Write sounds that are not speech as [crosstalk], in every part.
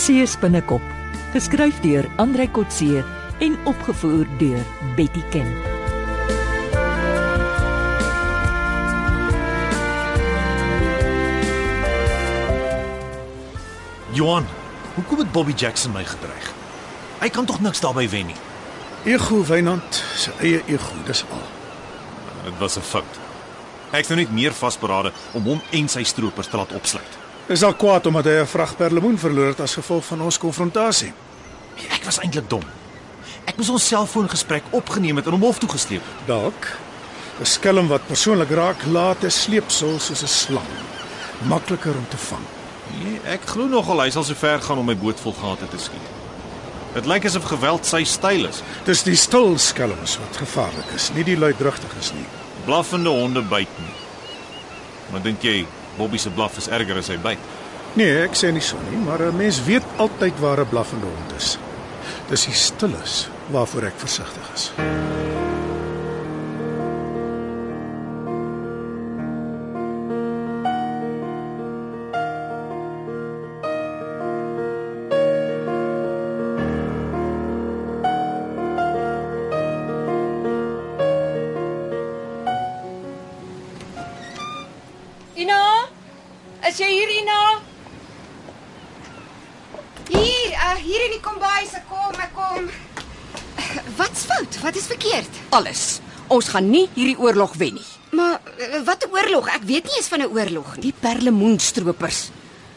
See spinnekop, geskryf deur Andrei Kotse en opgevoer deur Betty Ken. Johan, hoekom het Bobby Jackson my gedreig? Hy kan tog niks daarbey wen nie. Ego Wynand, sy eie ego, dis al. Dit was 'n fout. Ek's nou net meer vasberade om hom en sy stroopers te laat opsluit. Is al kwaad omdat hy 'n vrag perlemoen verloor het as gevolg van ons konfrontasie. Ek was eintlik dom. Ek moes ons selfoongesprek opgeneem het en hom hof toe gesleep het. Dalk 'n skelm wat persoonlik raak laat 'n sleepsel soos 'n slang. Makliker om te vang. Nee, ek glo nogal hy sal so ver gaan om my boot vol gate te skiet. Dit lyk asof geweld sy styl is. Dis die stil skelms wat gevaarlik is, nie die luidrugtiges nie. Blaffende honde byt nie. Maar dink jy Bobby se blaf is erger as hy byt? Nee, ek sê nie so nie, maar 'n mens weet altyd waar 'n blaffende hond is. Dis die stilles waarvoor ek versigtig is. Ina? Is jy hier Ina? Hier, uh, hier in die kombuis, ek kom, ek kom. Wat's fout? Wat is verkeerd? Alles. Ons gaan nie hierdie oorlog wen nie. Maar uh, wat 'n oorlog? Ek weet nie eens van 'n oorlog nie. Die perlemoenstropers.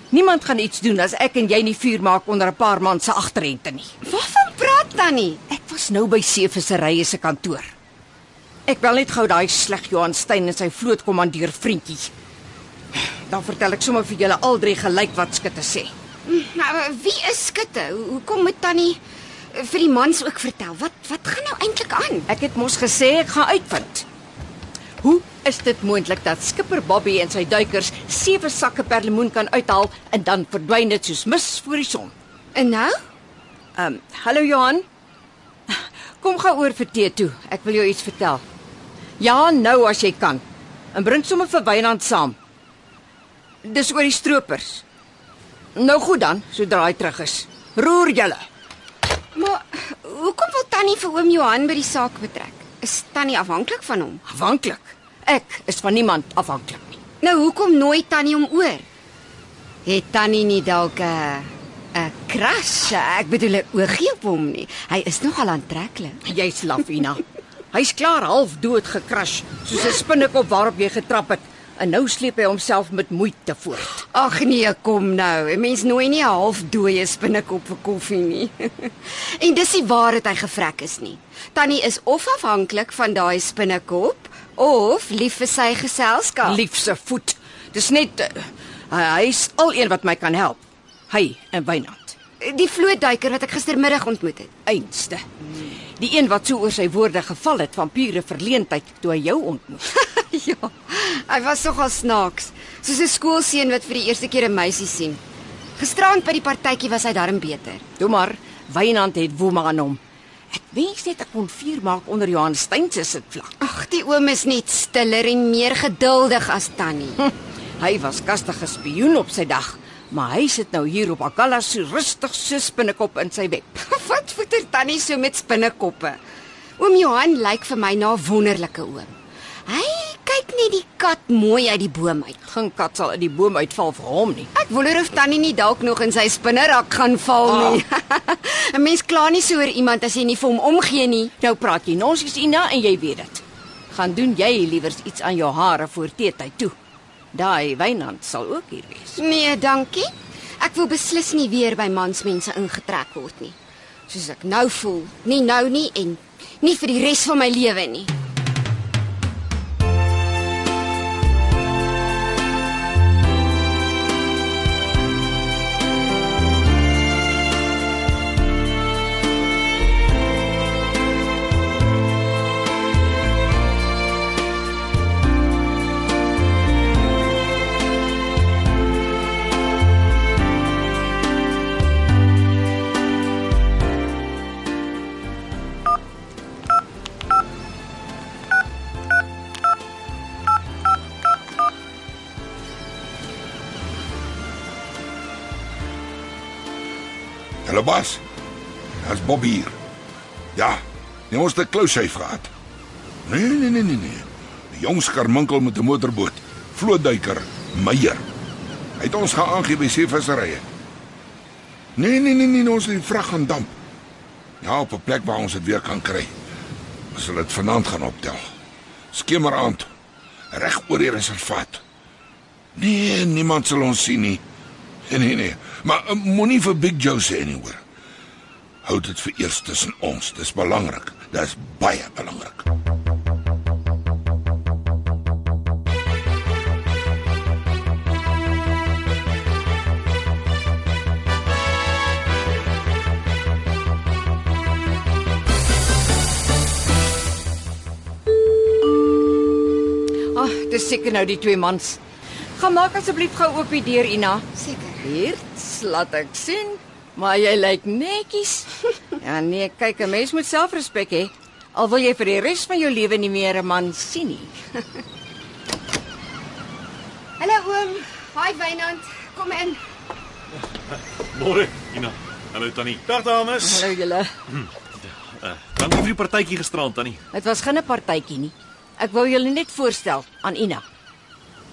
Niemand gaan iets doen as ek en jy nie vuur maak onder 'n paar man se agterrente nie. Waarvan praat Tannie? Ek was nou by Seevisserye se kantoor. Ek bel net gou daai sleg Johan Stein en sy vlootkommandeur vriendjie. Dan vertel ek sommer vir julle al drie gelyk wat skitte sê. Nou, wie is skutte? Hoe- Hoekom moet Tannie uh, vir die mans ook vertel? Wat wat gaan nou eintlik aan? Ek het mos gesê ek gaan uitvind. Hoe is dit moontlik dat skipper Bobby en sy duikers sewe sakke perlemoen kan uithaal en dan verdwyn dit soos mis voor die son? En nou? Ehm, um, hallo Johan. Kom gou oor vir tee toe. Ek wil jou iets vertel. Ja, nou as jy kan. En bring sommer vir Wynand saam. Dis oor die stroopers. Nou goed dan, sodra hy terug is. Roer julle. Maar hoekom wil Tannie vir oom Johan by die saak betrek? Is Tannie afhanklik van hom? Afhanklik. Ek is van niemand afhanklik nie. Nou hoekom nooi Tannie hom oor? Het Tannie nie dalk 'n 'n crush? Ek bedoel 'n oogie op hom nie. Hy is nogal aantreklik. Jy's Lafina. [laughs] Hy's klaar half dood gekrash, soos 'n spinnekop waarop jy getrap het. En nou sleep hy homself met moeite voort. Ag nee, kom nou. 'n Mens nooi nie 'n halfdooie spinnekop vir koffie nie. [laughs] en dis nie waar dat hy gevrek is nie. Tannie is of afhanklik van daai spinnekop of lief vir sy geselskap. Liefse voet. Dis net uh, hy's al een wat my kan help. Hy en Wynand. Die vlootduiker wat ek gistermiddag ontmoet het. Einste. Die een wat so oor sy woorde geval het van pure verleentheid toe hy jou ontmoet. [laughs] [laughs] ja. Hy was nogal snaaks, soos 'n skoolseun wat vir die eerste keer 'n meisie sien. Gisterand by die partytjie was hy darm beter. Toe maar Wynand het woema aan hom. Ek wens net ek kon vuur maak onder Johan Stein se sitvlak. Ag, die oom is net stiller en meer geduldig as Tannie. Hm, hy was kastige spioen op sy dag, maar hy sit nou hier op Akalla so rustig so spinnekop in sy web. [laughs] Wat voeter Tannie so met spinnekoppe? Oom Johan lyk vir my na 'n wonderlike oom. Hy kat mooi uit die boom uit. Geen kat sal uit die boom uitval vir hom nie. Ek wonder of Tannie nie dalk nog in sy spinnerak gaan val nie. [laughs] 'n Mens kla nie so oor iemand as jy nie vir hom omgee nie. Nou praat jy nonsens Ina en jy weet dit. Gaan doen jy liewers iets aan jou hare voor teetyd toe. Daai Wynand sal ook hier wees. Nee, dankie. Ek wil beslis nie weer by mansmense ingetrek word nie. Soos ek nou voel, nie nou nie en nie vir die res van my lewe nie. Hallo Bas. Dis Bob hier. Ja, jy moes 'n klousyf gehad. Nee, nee, nee, nee, nee. 'n Jong skarminkel met 'n motorboot, vlootduiker, Meyer. Hy het ons gaan aangee by seevisserye. Nee, nee, nee, nee, ons het die vrag gaan damp. Ja, op 'n plek waar ons dit weer kan kry. Ons sal dit vanaand gaan optel. Skemeraand. Reg oor die reservaat. Nee, niemand sal ons sien nie. Nee, nee, nee. Maar uh, moenie vir Big Joe sê nie hoor. Hou dit vir eers tussen ons. Dis belangrik. Dis baie belangrik. Ag, dis seker nou die twee mans. Gaan maak asseblief gou oop die deur, Ina. Seker. Hier, laat ek sien. Maar jy lyk netjies. [laughs] ja nee, kyk, 'n mens moet selfrespek hê. Al wil jy vir die res van jou lewe nie meer 'n man sien nie. [laughs] Hallo oom. Hi Wynand. Kom in. [laughs] Môre, Ina. Hallo Tannie. Dag dames. Hallo julle. Uh, dankie vir die partytjie gisterand, Tannie. Dit was geen 'n partytjie nie. Ek wou julle net voorstel aan Ina.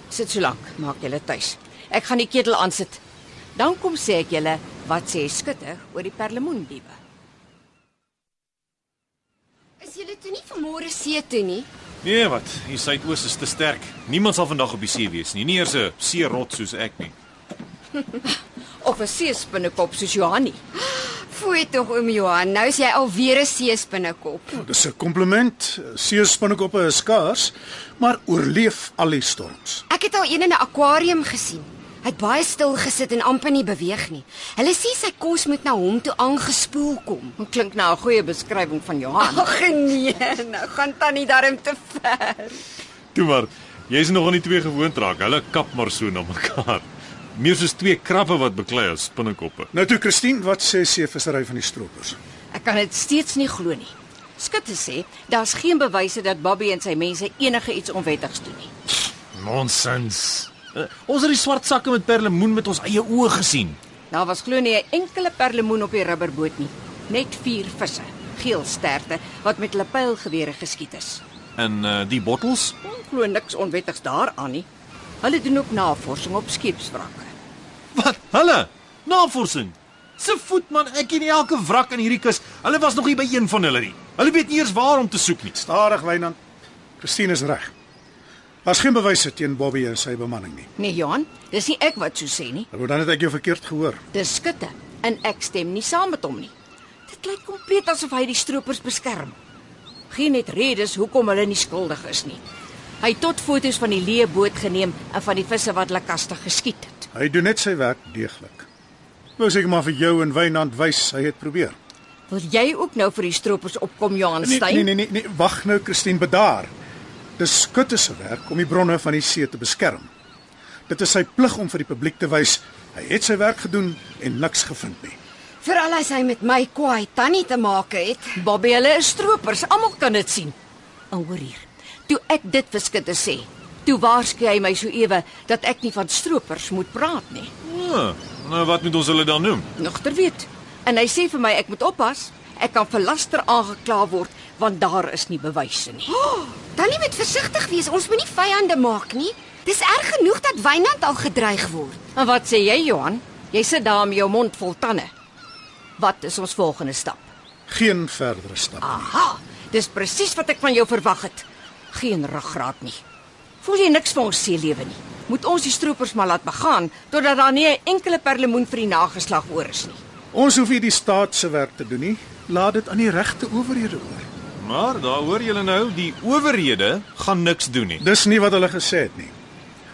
Sit so lank, maak julle tuis. Ek gaan die ketel aansit. Dan kom sê ek julle wat sê skutte oor die perlemoendiewe. Is julle toe nie vanmôre see toe nie? Nee, wat? Die suidoos is te sterk. Niemand sal vandag op die see wees nie. Nie eers 'n see rot soos ek nie. [laughs] Of 'n seespinnekop soos Johanni. [gasps] Fooi tog oom Johan. Nou is jy alweer 'n seespinnekop. Dis 'n kompliment. Seespinnekoppe is skaars, maar oorleef al die storms. Ek het al een in 'n akwarium gesien. Hy het baie stil gesit en amper nie beweeg nie. Hulle sê sy kos moet na hom toe aangespoel kom. Dit klink na 'n goeie beskrywing van Johan. Ag nee, nou gaan tannie darm te ver. Toe maar, jy's nog aan die twee gewoond raak. Hulle kap maar so na mekaar. Meer soos twee krabbe wat beklei as spinnekoppe. Nou toe Christine, wat sê seevissery van die stroopers? Ek kan dit steeds nie glo nie. Skutte sê daar's geen bewyse dat Bobby en sy mense enige iets onwettigs doen nie. Nonsens. Uh, ons het die swart sakke met perlemoen met ons eie oë gesien. Daar was glo nie 'n enkele perlemoen op die rubberboot nie. Net vier visse, geel sterte wat met hulle pylgewere geskiet is. En uh, die bottels? Glo niks onwettigs daaraan nie. Hulle doen ook navorsing op skeepswrakke. Wat? Hulle? Navorsing. Se voetman, ek ken elke wrak in hierdie kus. Hulle was nog nie by een van hulle nie. Hulle weet nie eers waar om te soek nie. Stadig Wynand. Christine is reg. Daar's geen bewyse teen Bobby en sy bemanning nie. Nee, Johan, dis nie ek wat so sê nie. Nou dan het ek jou verkeerd gehoor. Dis skutte en ek stem nie saam met hom nie. Dit lyk kompleet asof hy die stroopers beskerm. Geen net redes hoekom hulle nie skuldig is nie. Hy het tot foto's van die leë boot geneem en van die visse wat hulle kaste geskiet het. Hy doen net sy werk deeglik. Wou seker maar vir jou en Wynand wys hy het probeer. Wil jy ook nou vir die stroopers opkom, Johan Nee Stein? nee nee nee, nee. wag nou Christine, bedaar. Dis skutte se werk om die bronne van die see te beskerm. Dit is sy plig om vir die publiek te wys hy het sy werk gedoen en niks gevind nie. Veral as hy met my kwaai tannie te maak het. Bobby, hulle is stroopers. Almal kan dit sien. En hoor hier. Toe ek dit vir skutte sê, toe waarsku hy my so ewe dat ek nie van stroopers moet praat nie. Ah, nou wat moet ons hulle dan noem? Nogter weet. En hy sê vir my ek moet oppas. Ek kan vir laster aangekla word want daar is nie bewyse nie. Oh, tannie moet versigtig wees. Ons moenie vyande maak nie. Dis erg genoeg dat Wynand al gedreig word. En wat sê jy, Johan? Jy sit daar met jou mond vol tande. Wat is ons volgende stap? Geen verdere stap. Aha, dis presies wat ek van jou verwag het. Geen ruggraat nie. Voel jy niks vir ons seelewe nie? Moet ons die stroopers maar laat begaan totdat daar nie 'n enkele perlemoen vir die nageslag oor is nie. Ons hoef nie die staat se werk te doen nie. Laat dit aan die regte owerhede oor. Maar daar hoor julle nou, die owerhede gaan niks doen nie. Dis nie wat hulle gesê het nie.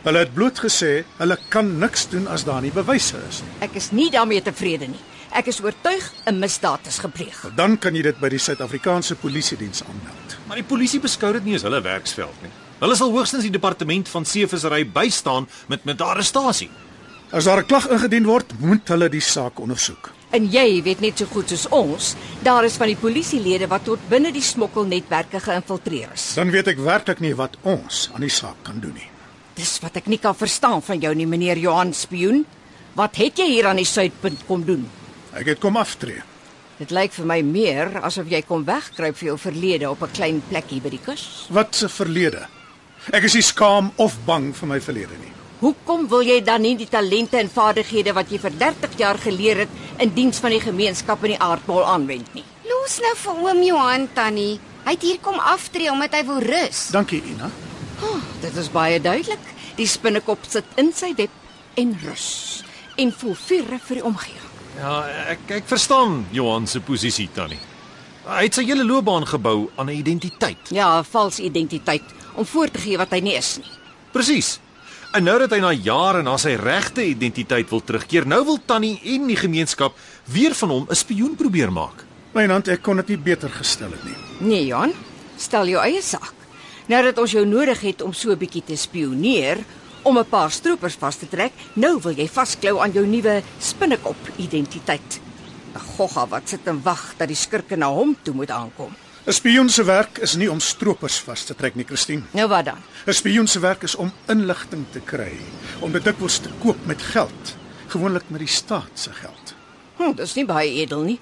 Hulle het bloot gesê hulle kan niks doen as daar nie bewyse is nie. Ek is nie daarmee tevrede nie. Ek is oortuig 'n misdaad is gepleeg. Dan kan jy dit by die Suid-Afrikaanse Polisie diens aanmeld. Maar die polisie beskou dit nie as hulle werksveld nie. Hulle sal hoogstens die departement van seevissery bystaan met met arrestasie. As daar 'n klag ingedien word, moet hulle die saak ondersoek. En jy weet net so goed soos ons, daar is van die polisielede wat tot binne die smokkelnetwerke geïnfiltreer is. Dan weet ek werklik nie wat ons aan die saak kan doen nie. Dis wat ek nie kan verstaan van jou nie, meneer Johan Spioen. Wat het jy hier aan die suidpunt kom doen? Ek het kom aftree. Dit lyk vir my meer asof jy kom wegkruip vir jou verlede op 'n klein plekkie by die kus. Wat se verlede? Ek is nie skaam of bang vir my verlede nie. Hoekom wil jy dan nie die talente en vaardighede wat jy vir 30 jaar geleer het in diens van die gemeenskap in die aardbol aanwend nie? Los nou vir oom Johan tannie. Hy het hier kom aftree omdat hy wil rus. Dankie, Ina. Oh, dit is baie duidelik. Die spinnekop sit in sy dep en rus en voel vuur vir die omgewing. Ja, ek ek verstaan Johan se posisie tannie. Hy het sy hele loopbaan gebou aan 'n identiteit. Ja, 'n vals identiteit om voor te gee wat hy nie is nie. Presies. En nou dat hy na jare na sy regte identiteit wil terugkeer, nou wil tannie en die gemeenskap weer van hom 'n spioen probeer maak. Wynand, ek kon dit nie beter gestel het nie. Nee, Jan, stel jou eie saak. Nou dat ons jou nodig het om so 'n bietjie te spioneer, om 'n paar stroopers vas te trek, nou wil jy vasklou aan jou nuwe spinnekop identiteit. 'n Gogga wat sit en wag dat die skurke na hom toe moet aankom. 'n Spioen se werk is nie om stroopers vas te trek nie, Christine. Nou wat dan? 'n Spioen se werk is om inligting te kry, om dit dikwels te koop met geld, gewoonlik met die staat se geld. Hm, dis nie baie edel nie.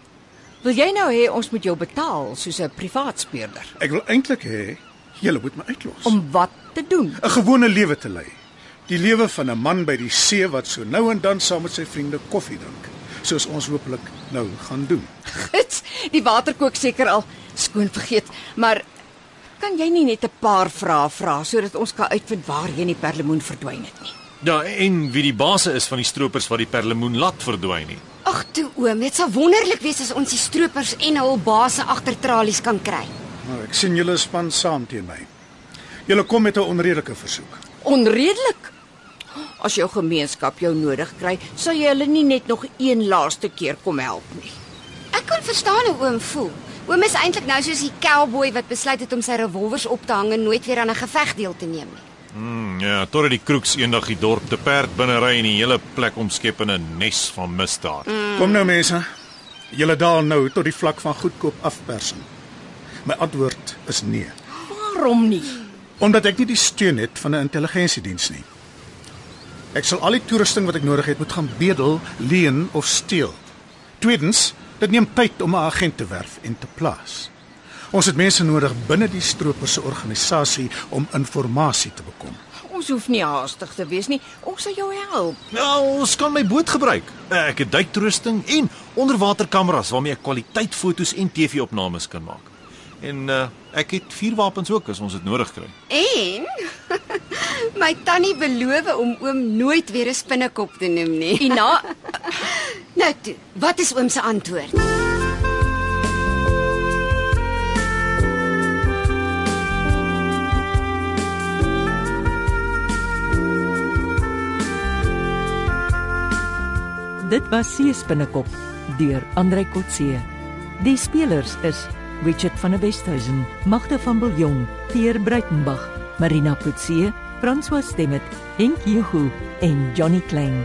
Wil jy nou hê ons moet jou betaal soos 'n privaat speurder? Ek wil eintlik hê julle moet my uitlos. Om wat te doen? 'n gewone lewe te lei. Die lewe van 'n man by die see wat so nou en dan saam met sy vriende koffie drink, soos ons hopelik nou gaan doen. Gits, die water kook seker al skoon vergeet, maar kan jy nie net 'n paar vrae vra sodat ons kan uitvind waar in die perlemoen verdwyn het nie? Ja, en wie die baas is van die stroopers wat die perlemoen laat verdwyn nie. Ag toe oom, dit sal wonderlik wees as ons die stroopers en hul base agter tralies kan kry. Nou, ek sien julle span saam teen my. Julle kom met 'n onredelike versoek. Onredelik. As jou gemeenskap jou nodig kry, sal jy hulle nie net nog een laaste keer kom help nie. Ek kan verstaan hoe oom voel. Oom is eintlik nou soos die cowboy wat besluit het om sy revolvers op te hang en nooit weer aan 'n geveg deel te neem nie. Mm, ja, totdat die kroeks eendag die dorp te perd binne ry en die hele plek omskep in 'n nes van misdaad. Mm. Kom nou mense. Julle daal nou tot die vlak van goedkoop afpersing. My antwoord is nee, Waarom nie? omdat ek nie die steun het van 'n intelligensiediens nie. Ek sal al die toerusting wat ek nodig het moet gaan bedel, leen of steel. Tweedens, dit neem tyd om 'n agent te werf en te plaas. Ons het mense nodig binne die stroopers se organisasie om inligting te bekom. Ons hoef nie haastig te wees nie. Ons sal jou help. Ja, ons kan my boot gebruik. Ek het duiktoerusting en onderwaterkameras waarmee ek kwaliteitfoto's en TV-opnames kan maak. En uh, ek het vuurwapens ook as ons dit nodig kry. En [laughs] my tannie beloof om oom nooit weer 'n spinnekop te noem nie. Ina, [laughs] Nou toe, wat is oom se antwoord? Dit was Seespinnekop deur Andrei Kotse. Die spelers is Richard van der Westhuizen, Magda van Biljong, Pierre Breitenbach, Marina Kotse, François Stemmet, Henk Juhu en Johnny Klein.